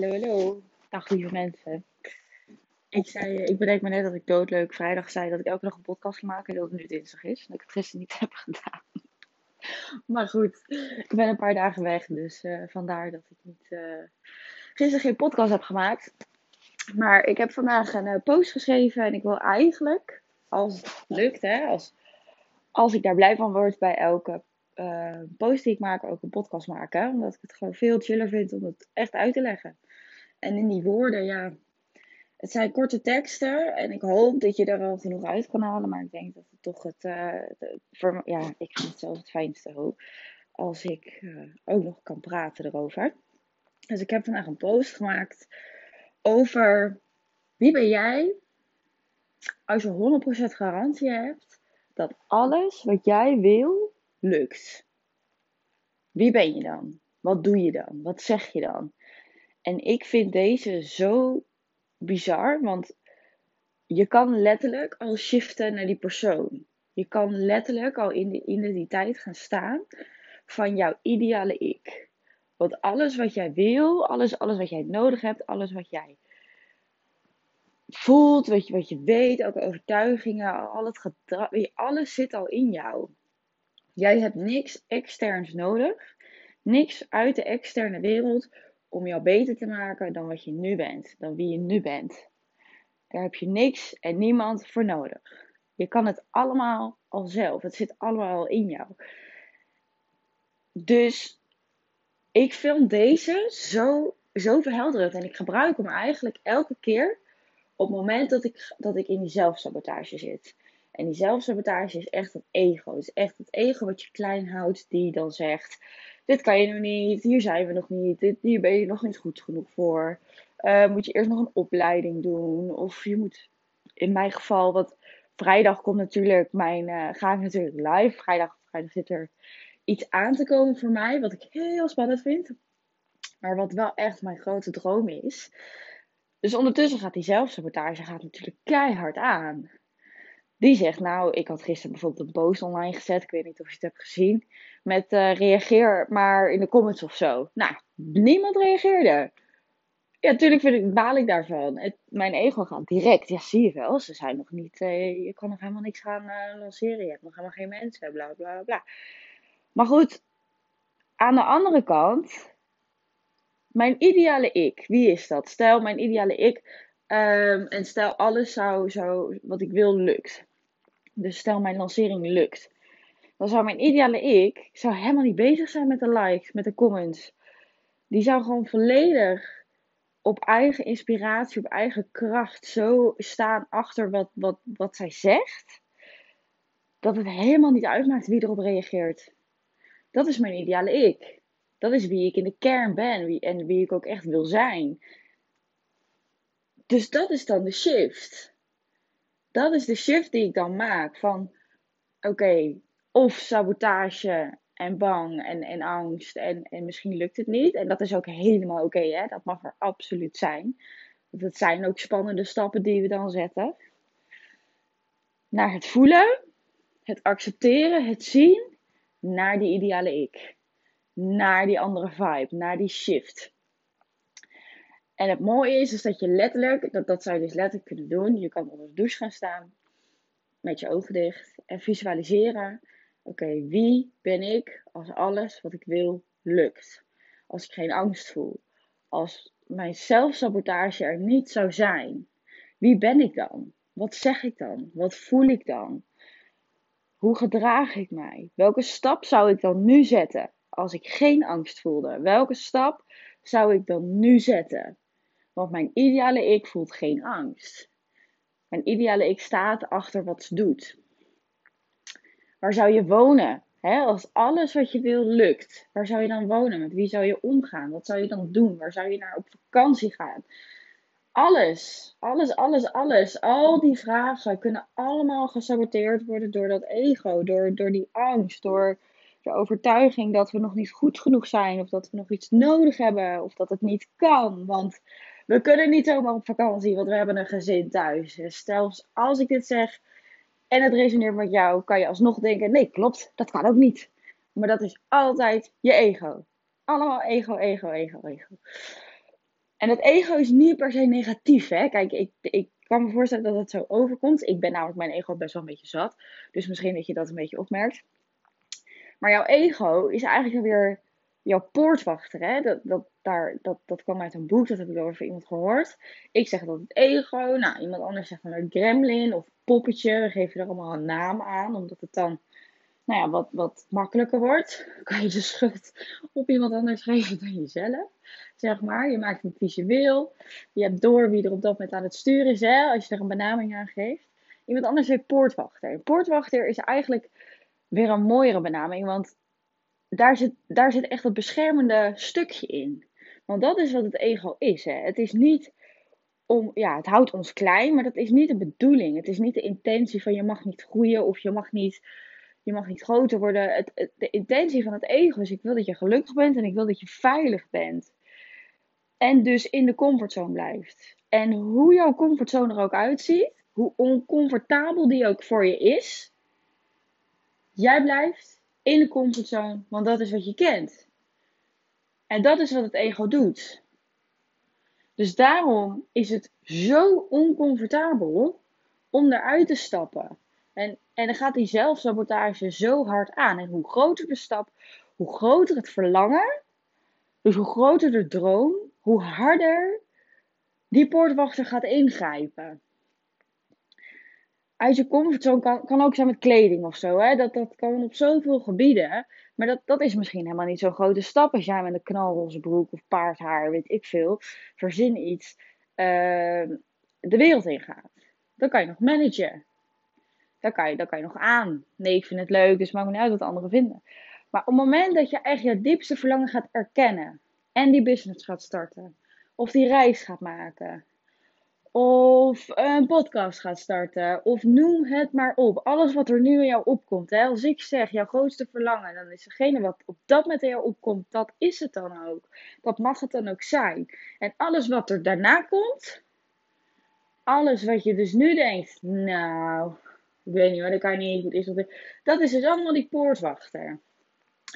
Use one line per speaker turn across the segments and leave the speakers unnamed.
Hallo, hallo. Dag lieve mensen. Ik, zei, ik bedenk me net dat ik doodleuk vrijdag zei dat ik elke dag een podcast ga maken en dat het nu dinsdag is. Dat ik het gisteren niet heb gedaan. Maar goed, ik ben een paar dagen weg, dus uh, vandaar dat ik niet, uh, gisteren geen podcast heb gemaakt. Maar ik heb vandaag een uh, post geschreven en ik wil eigenlijk, als het lukt, hè, als, als ik daar blij van word bij elke post die ik maak, ook een podcast maken. Omdat ik het gewoon veel chiller vind om het echt uit te leggen. En in die woorden, ja, het zijn korte teksten en ik hoop dat je er wel genoeg uit kan halen. Maar ik denk dat het toch het, uh, ja, ik vind het zelf het fijnste hoop als ik uh, ook nog kan praten erover. Dus ik heb vandaag een post gemaakt over wie ben jij als je 100% garantie hebt dat alles wat jij wil lukt. Wie ben je dan? Wat doe je dan? Wat zeg je dan? En ik vind deze zo bizar, want je kan letterlijk al shiften naar die persoon. Je kan letterlijk al in de identiteit gaan staan van jouw ideale ik. Want alles wat jij wil, alles, alles wat jij nodig hebt, alles wat jij voelt, wat je, wat je weet, ook overtuigingen, al het gedrag, alles zit al in jou. Jij hebt niks externs nodig, niks uit de externe wereld om jou beter te maken dan wat je nu bent, dan wie je nu bent. Daar heb je niks en niemand voor nodig. Je kan het allemaal al zelf. Het zit allemaal al in jou. Dus ik vind deze zo, zo verhelderend. En ik gebruik hem eigenlijk elke keer op het moment dat ik, dat ik in die zelfsabotage zit. En die zelfsabotage is echt het ego. Het is echt het ego wat je klein houdt, die dan zegt: dit kan je nog niet, hier zijn we nog niet, dit, hier ben je nog niet goed genoeg voor. Uh, moet je eerst nog een opleiding doen. Of je moet, in mijn geval, wat vrijdag komt natuurlijk, mijn, uh, ga ik natuurlijk live. Vrijdag, vrijdag zit er iets aan te komen voor mij, wat ik heel spannend vind. Maar wat wel echt mijn grote droom is. Dus ondertussen gaat die zelfsabotage gaat natuurlijk keihard aan. Die zegt, nou, ik had gisteren bijvoorbeeld een post online gezet. Ik weet niet of je het hebt gezien. Met uh, reageer maar in de comments of zo. Nou, niemand reageerde. Ja, natuurlijk vind ik, baal ik daarvan. Mijn ego gaat direct. Ja, zie je wel. Ze zijn nog niet. Uh, je kan nog helemaal niks gaan uh, lanceren. Je hebt nog helemaal geen mensen. Bla bla bla. Maar goed, aan de andere kant. Mijn ideale ik. Wie is dat? Stel, mijn ideale ik. Um, en stel, alles zou, zou wat ik wil lukt. Dus stel mijn lancering lukt. Dan zou mijn ideale ik zou helemaal niet bezig zijn met de likes, met de comments. Die zou gewoon volledig op eigen inspiratie, op eigen kracht zo staan achter wat, wat, wat zij zegt. Dat het helemaal niet uitmaakt wie erop reageert. Dat is mijn ideale ik. Dat is wie ik in de kern ben wie, en wie ik ook echt wil zijn. Dus dat is dan de shift dat is de shift die ik dan maak. Van oké, of sabotage en bang en, en angst en, en misschien lukt het niet. En dat is ook helemaal oké, hè? dat mag er absoluut zijn. Dat zijn ook spannende stappen die we dan zetten. Naar het voelen, het accepteren, het zien, naar die ideale ik. Naar die andere vibe, naar die shift. En het mooie is, is dat je letterlijk, dat, dat zou je dus letterlijk kunnen doen. Je kan onder de douche gaan staan, met je ogen dicht en visualiseren. Oké, wie ben ik als alles wat ik wil lukt? Als ik geen angst voel. Als mijn zelfsabotage er niet zou zijn. Wie ben ik dan? Wat zeg ik dan? Wat voel ik dan? Hoe gedraag ik mij? Welke stap zou ik dan nu zetten als ik geen angst voelde? Welke stap zou ik dan nu zetten? Want mijn ideale ik voelt geen angst. Mijn ideale ik staat achter wat ze doet. Waar zou je wonen? als alles wat je wil lukt, waar zou je dan wonen? Met wie zou je omgaan? Wat zou je dan doen? Waar zou je naar op vakantie gaan? Alles, alles, alles, alles. Al die vragen kunnen allemaal gesaboteerd worden door dat ego, door, door die angst, door de overtuiging dat we nog niet goed genoeg zijn, of dat we nog iets nodig hebben, of dat het niet kan. Want we kunnen niet zomaar op vakantie, want we hebben een gezin thuis. Dus als ik dit zeg en het resoneert met jou, kan je alsnog denken: nee, klopt, dat kan ook niet. Maar dat is altijd je ego. Allemaal ego, ego, ego, ego. En dat ego is niet per se negatief. Hè? Kijk, ik, ik kan me voorstellen dat het zo overkomt. Ik ben namelijk mijn ego best wel een beetje zat. Dus misschien dat je dat een beetje opmerkt. Maar jouw ego is eigenlijk weer jouw poortwachter. Hè? Dat, dat, daar, dat, dat kwam uit een boek, dat heb ik over iemand gehoord. Ik zeg dat het ego. Nou, iemand anders zegt dan een gremlin of poppetje. We geven er allemaal een naam aan, omdat het dan nou ja, wat, wat makkelijker wordt. Kan je de schuld op iemand anders geven dan jezelf. Zeg maar. Je maakt het visueel. Je hebt door wie er op dat moment aan het sturen is. Hè, als je er een benaming aan geeft. Iemand anders heeft poortwachter. Poortwachter is eigenlijk weer een mooiere benaming. Want daar zit, daar zit echt het beschermende stukje in. Want dat is wat het ego is. Hè. Het is niet om, ja, het houdt ons klein, maar dat is niet de bedoeling. Het is niet de intentie van je mag niet groeien of je mag niet je mag niet groter worden. Het, de intentie van het ego is: ik wil dat je gelukkig bent en ik wil dat je veilig bent. En dus in de comfortzone blijft. En hoe jouw comfortzone er ook uitziet, hoe oncomfortabel die ook voor je is, jij blijft in de comfortzone, want dat is wat je kent. En dat is wat het ego doet. Dus daarom is het zo oncomfortabel om eruit te stappen. En, en dan gaat die zelfsabotage zo hard aan. En hoe groter de stap, hoe groter het verlangen, dus hoe groter de droom, hoe harder die poortwachter gaat ingrijpen. Uit je comfortzone kan, kan ook zijn met kleding of zo. Hè? Dat, dat kan op zoveel gebieden. Maar dat, dat is misschien helemaal niet zo'n grote stap als jij met een knalroze broek of paardhaar, weet ik veel, verzin iets, uh, de wereld ingaat. Dan kan je nog managen. Dan kan, je, dan kan je nog aan. Nee, ik vind het leuk, dus maakt me niet uit wat anderen vinden. Maar op het moment dat je echt je diepste verlangen gaat erkennen. En die business gaat starten. Of die reis gaat maken. Of een podcast gaat starten. Of noem het maar op. Alles wat er nu in jou opkomt. Hè? Als ik zeg jouw grootste verlangen. Dan is degene wat op dat moment in jou opkomt. Dat is het dan ook. Dat mag het dan ook zijn. En alles wat er daarna komt. Alles wat je dus nu denkt. Nou, ik weet niet, maar dat kan niet goed is. Dat is dus allemaal die poortwachter.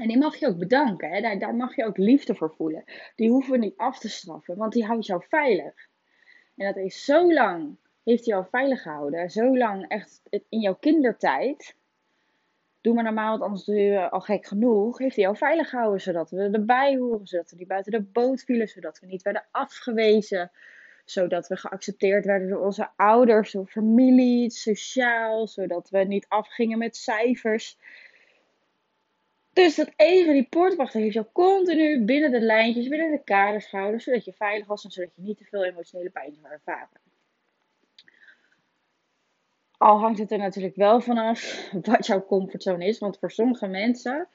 En die mag je ook bedanken. Hè? Daar, daar mag je ook liefde voor voelen. Die hoeven we niet af te straffen, want die houdt jou veilig. En dat is zo lang, heeft hij jou veilig gehouden. Zo lang, echt in jouw kindertijd. Doe maar normaal, want anders doe je al gek genoeg. Heeft hij jou veilig gehouden, zodat we erbij horen. Zodat we niet buiten de boot vielen. Zodat we niet werden afgewezen zodat we geaccepteerd werden door onze ouders, door familie, sociaal, zodat we niet afgingen met cijfers. Dus dat ego, die poortwachter, heeft jou continu binnen de lijntjes, binnen de kaders gehouden, zodat je veilig was en zodat je niet te veel emotionele pijn zou ervaren. Al hangt het er natuurlijk wel vanaf wat jouw comfortzone is, want voor sommige mensen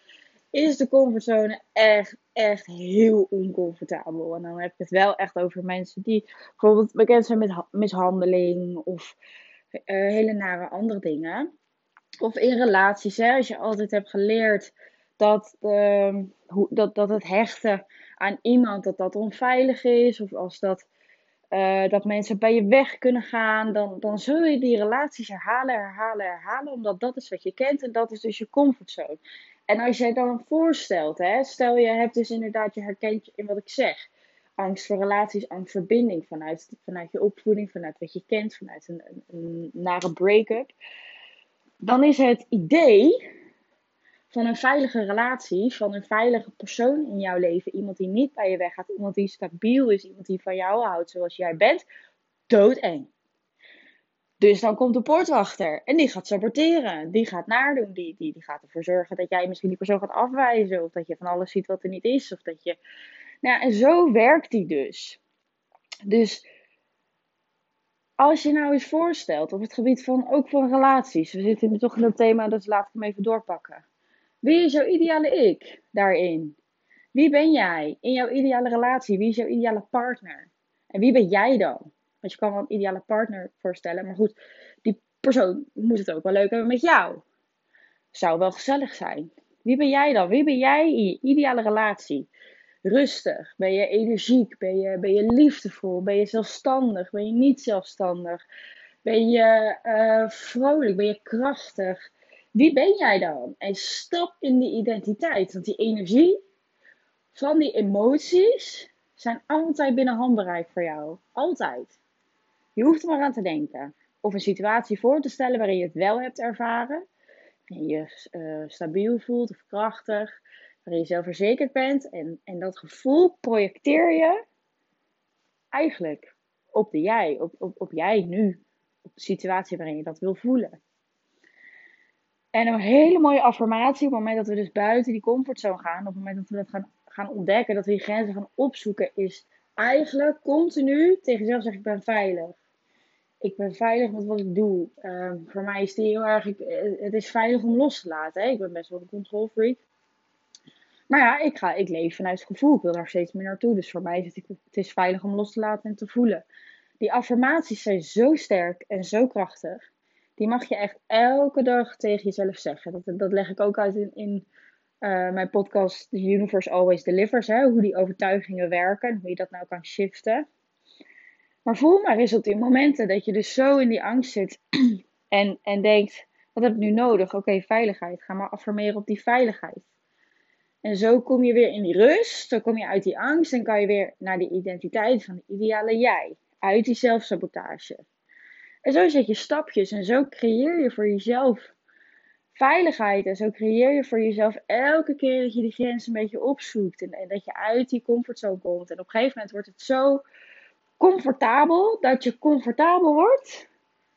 is de comfortzone echt, echt heel oncomfortabel. En dan heb ik het wel echt over mensen die bijvoorbeeld bekend zijn met mishandeling of uh, hele nare andere dingen. Of in relaties, als je altijd hebt geleerd dat, uh, hoe, dat, dat het hechten aan iemand dat dat onveilig is. Of als dat, uh, dat mensen bij je weg kunnen gaan. Dan, dan zul je die relaties herhalen, herhalen, herhalen. Omdat dat is wat je kent en dat is dus je comfortzone. En als jij dan voorstelt, hè, stel je hebt dus inderdaad, je herkent in wat ik zeg. Angst voor relaties, angst voor binding vanuit, vanuit je opvoeding, vanuit wat je kent, vanuit een, een, een nare break-up. Dan is het idee van een veilige relatie, van een veilige persoon in jouw leven, iemand die niet bij je weggaat, iemand die stabiel is, iemand die van jou houdt zoals jij bent, doodeng. Dus dan komt de poortwachter en die gaat saboteren. Die gaat naardoen. Die, die, die gaat ervoor zorgen dat jij misschien die persoon gaat afwijzen. Of dat je van alles ziet wat er niet is. Of dat je. Nou, en zo werkt die dus. Dus als je nou eens voorstelt op het gebied van ook van relaties. We zitten nu toch in dat thema, dus laat ik hem even doorpakken. Wie is jouw ideale ik daarin? Wie ben jij in jouw ideale relatie? Wie is jouw ideale partner? En wie ben jij dan? Want je kan wel een ideale partner voorstellen. Maar goed, die persoon moet het ook wel leuk hebben met jou. Zou wel gezellig zijn. Wie ben jij dan? Wie ben jij in je ideale relatie? Rustig? Ben je energiek? Ben je, ben je liefdevol? Ben je zelfstandig? Ben je niet zelfstandig? Ben je uh, vrolijk? Ben je krachtig? Wie ben jij dan? En stap in die identiteit. Want die energie van die emoties zijn altijd binnen handbereik voor jou. Altijd. Je hoeft er maar aan te denken. Of een situatie voor te stellen waarin je het wel hebt ervaren. En je uh, stabiel voelt of krachtig. Waarin je zelfverzekerd bent. En, en dat gevoel projecteer je eigenlijk op de jij. Op, op, op jij nu. Op de situatie waarin je dat wil voelen. En een hele mooie affirmatie op het moment dat we dus buiten die comfortzone gaan, op het moment dat we dat gaan, gaan ontdekken, dat we die grenzen gaan opzoeken, is eigenlijk continu tegen jezelf zeggen: Ik ben veilig. Ik ben veilig met wat ik doe. Ehm, voor mij is die heel erg, ik, het is veilig om los te laten. Hè? Ik ben best wel een control freak. Maar ja, ik, ga, ik leef vanuit het gevoel. Ik wil daar steeds meer naartoe. Dus voor mij is het, het is veilig om los te laten en te voelen. Die affirmaties zijn zo sterk en zo krachtig. Die mag je echt elke dag tegen jezelf zeggen. Dat, dat leg ik ook uit in, in uh, mijn podcast The Universe Always Delivers. Hè? Hoe die overtuigingen werken en hoe je dat nou kan shiften. Maar voel maar eens op die momenten dat je dus zo in die angst zit en, en denkt: wat heb ik nu nodig? Oké, veiligheid. Ga maar affirmeren op die veiligheid. En zo kom je weer in die rust, zo kom je uit die angst en kan je weer naar die identiteit van de ideale jij. Uit die zelfsabotage. En zo zet je stapjes en zo creëer je voor jezelf veiligheid. En zo creëer je voor jezelf elke keer dat je die grens een beetje opzoekt. En, en, dat je uit die comfortzone komt. En op een gegeven moment wordt het zo comfortabel dat je comfortabel wordt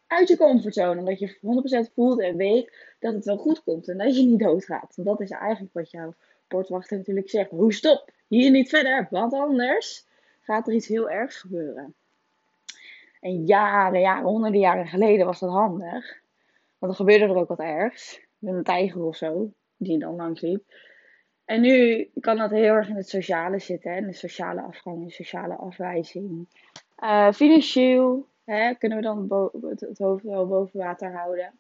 uit je comfortzone. Omdat je 100% voelt en weet dat het wel goed komt. En dat je niet doodgaat. En dat is eigenlijk wat jouw portwachter natuurlijk zegt. Hoe stop, hier niet verder, want anders gaat er iets heel ergs gebeuren. En jaren, jaren, honderden jaren geleden was dat handig. Want dan gebeurde er ook wat ergs. Met een tijger of zo, die dan langs liep. En nu kan dat heel erg in het sociale zitten. In de sociale afgang, de sociale afwijzing. Uh, financieel hè, kunnen we dan het hoofd wel boven water houden.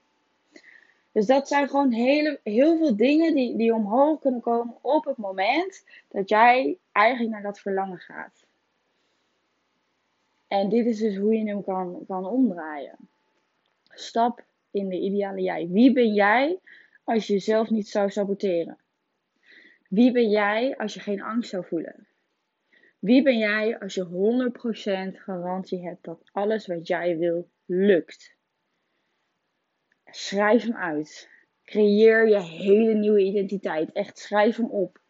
Dus dat zijn gewoon hele, heel veel dingen die, die omhoog kunnen komen op het moment dat jij eigenlijk naar dat verlangen gaat. En dit is dus hoe je hem kan, kan omdraaien. Stap in de ideale jij. Wie ben jij als je jezelf niet zou saboteren? Wie ben jij als je geen angst zou voelen? Wie ben jij als je 100% garantie hebt dat alles wat jij wil lukt? Schrijf hem uit. Creëer je hele nieuwe identiteit. Echt schrijf hem op.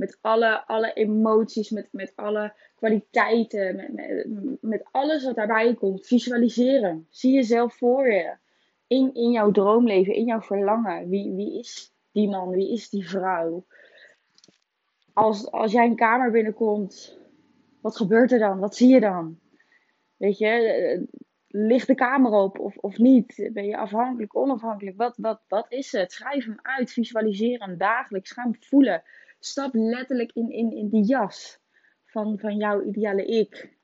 Met alle, alle emoties, met, met alle kwaliteiten, met, met, met alles wat daarbij komt. Visualiseren. Zie jezelf voor je. In, in jouw droomleven, in jouw verlangen. Wie, wie is die man? Wie is die vrouw? Als, als jij een kamer binnenkomt, wat gebeurt er dan? Wat zie je dan? Weet je, ligt de kamer op of, of niet? Ben je afhankelijk, onafhankelijk? Wat, wat, wat is het? Schrijf hem uit, visualiseer hem dagelijks. Ga hem voelen. Stap letterlijk in, in, in die jas van, van jouw ideale ik.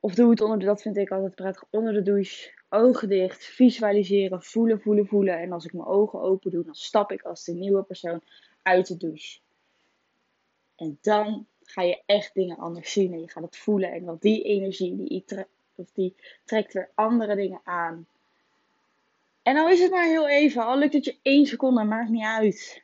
Of doe het onder de, dat vind ik altijd prettig, onder de douche. Ogen dicht, visualiseren, voelen, voelen, voelen. En als ik mijn ogen open doe, dan stap ik als de nieuwe persoon uit de douche. En dan ga je echt dingen anders zien en je gaat het voelen. En want die energie, die, of die trekt weer andere dingen aan. En dan is het maar heel even, al lukt het je één seconde, maakt niet uit.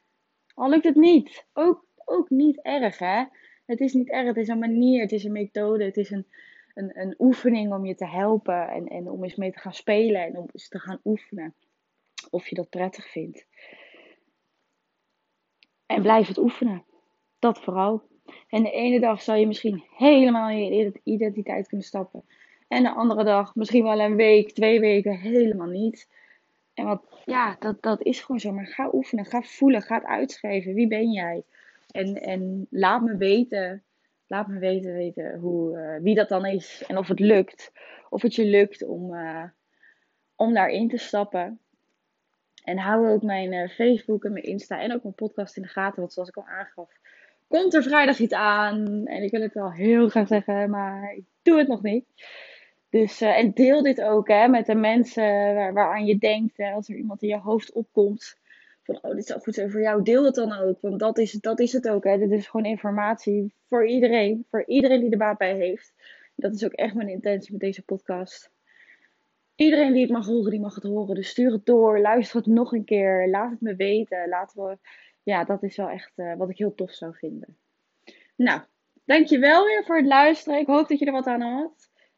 Al lukt het niet, ook, ook niet erg hè. Het is niet erg, het is een manier, het is een methode, het is een, een, een oefening om je te helpen en, en om eens mee te gaan spelen en om eens te gaan oefenen. Of je dat prettig vindt. En blijf het oefenen. Dat vooral. En de ene dag zal je misschien helemaal in je identiteit kunnen stappen. En de andere dag, misschien wel een week, twee weken, helemaal niet. En wat, ja, dat, dat is gewoon zo. Maar ga oefenen, ga voelen, ga het uitschrijven. Wie ben jij? En, en laat me weten, laat me weten, weten hoe, uh, wie dat dan is. En of het lukt. Of het je lukt om, uh, om daarin te stappen. En hou ook mijn uh, Facebook en mijn Insta en ook mijn podcast in de gaten. Want zoals ik al aangaf, komt er vrijdag iets aan. En ik wil het wel heel graag zeggen, maar ik doe het nog niet. Dus, uh, en deel dit ook hè, met de mensen waar, waaraan je denkt. Hè, als er iemand in je hoofd opkomt. Van, oh, dit zou goed zijn voor jou. Deel het dan ook. Want dat is, dat is het ook. Hè. Dit is gewoon informatie voor iedereen. Voor iedereen die er baat bij heeft. Dat is ook echt mijn intentie met deze podcast. Iedereen die het mag horen, die mag het horen. Dus stuur het door. Luister het nog een keer. Laat het me weten. Laten we... Ja, dat is wel echt uh, wat ik heel tof zou vinden. Nou, dankjewel weer voor het luisteren. Ik hoop dat je er wat aan had.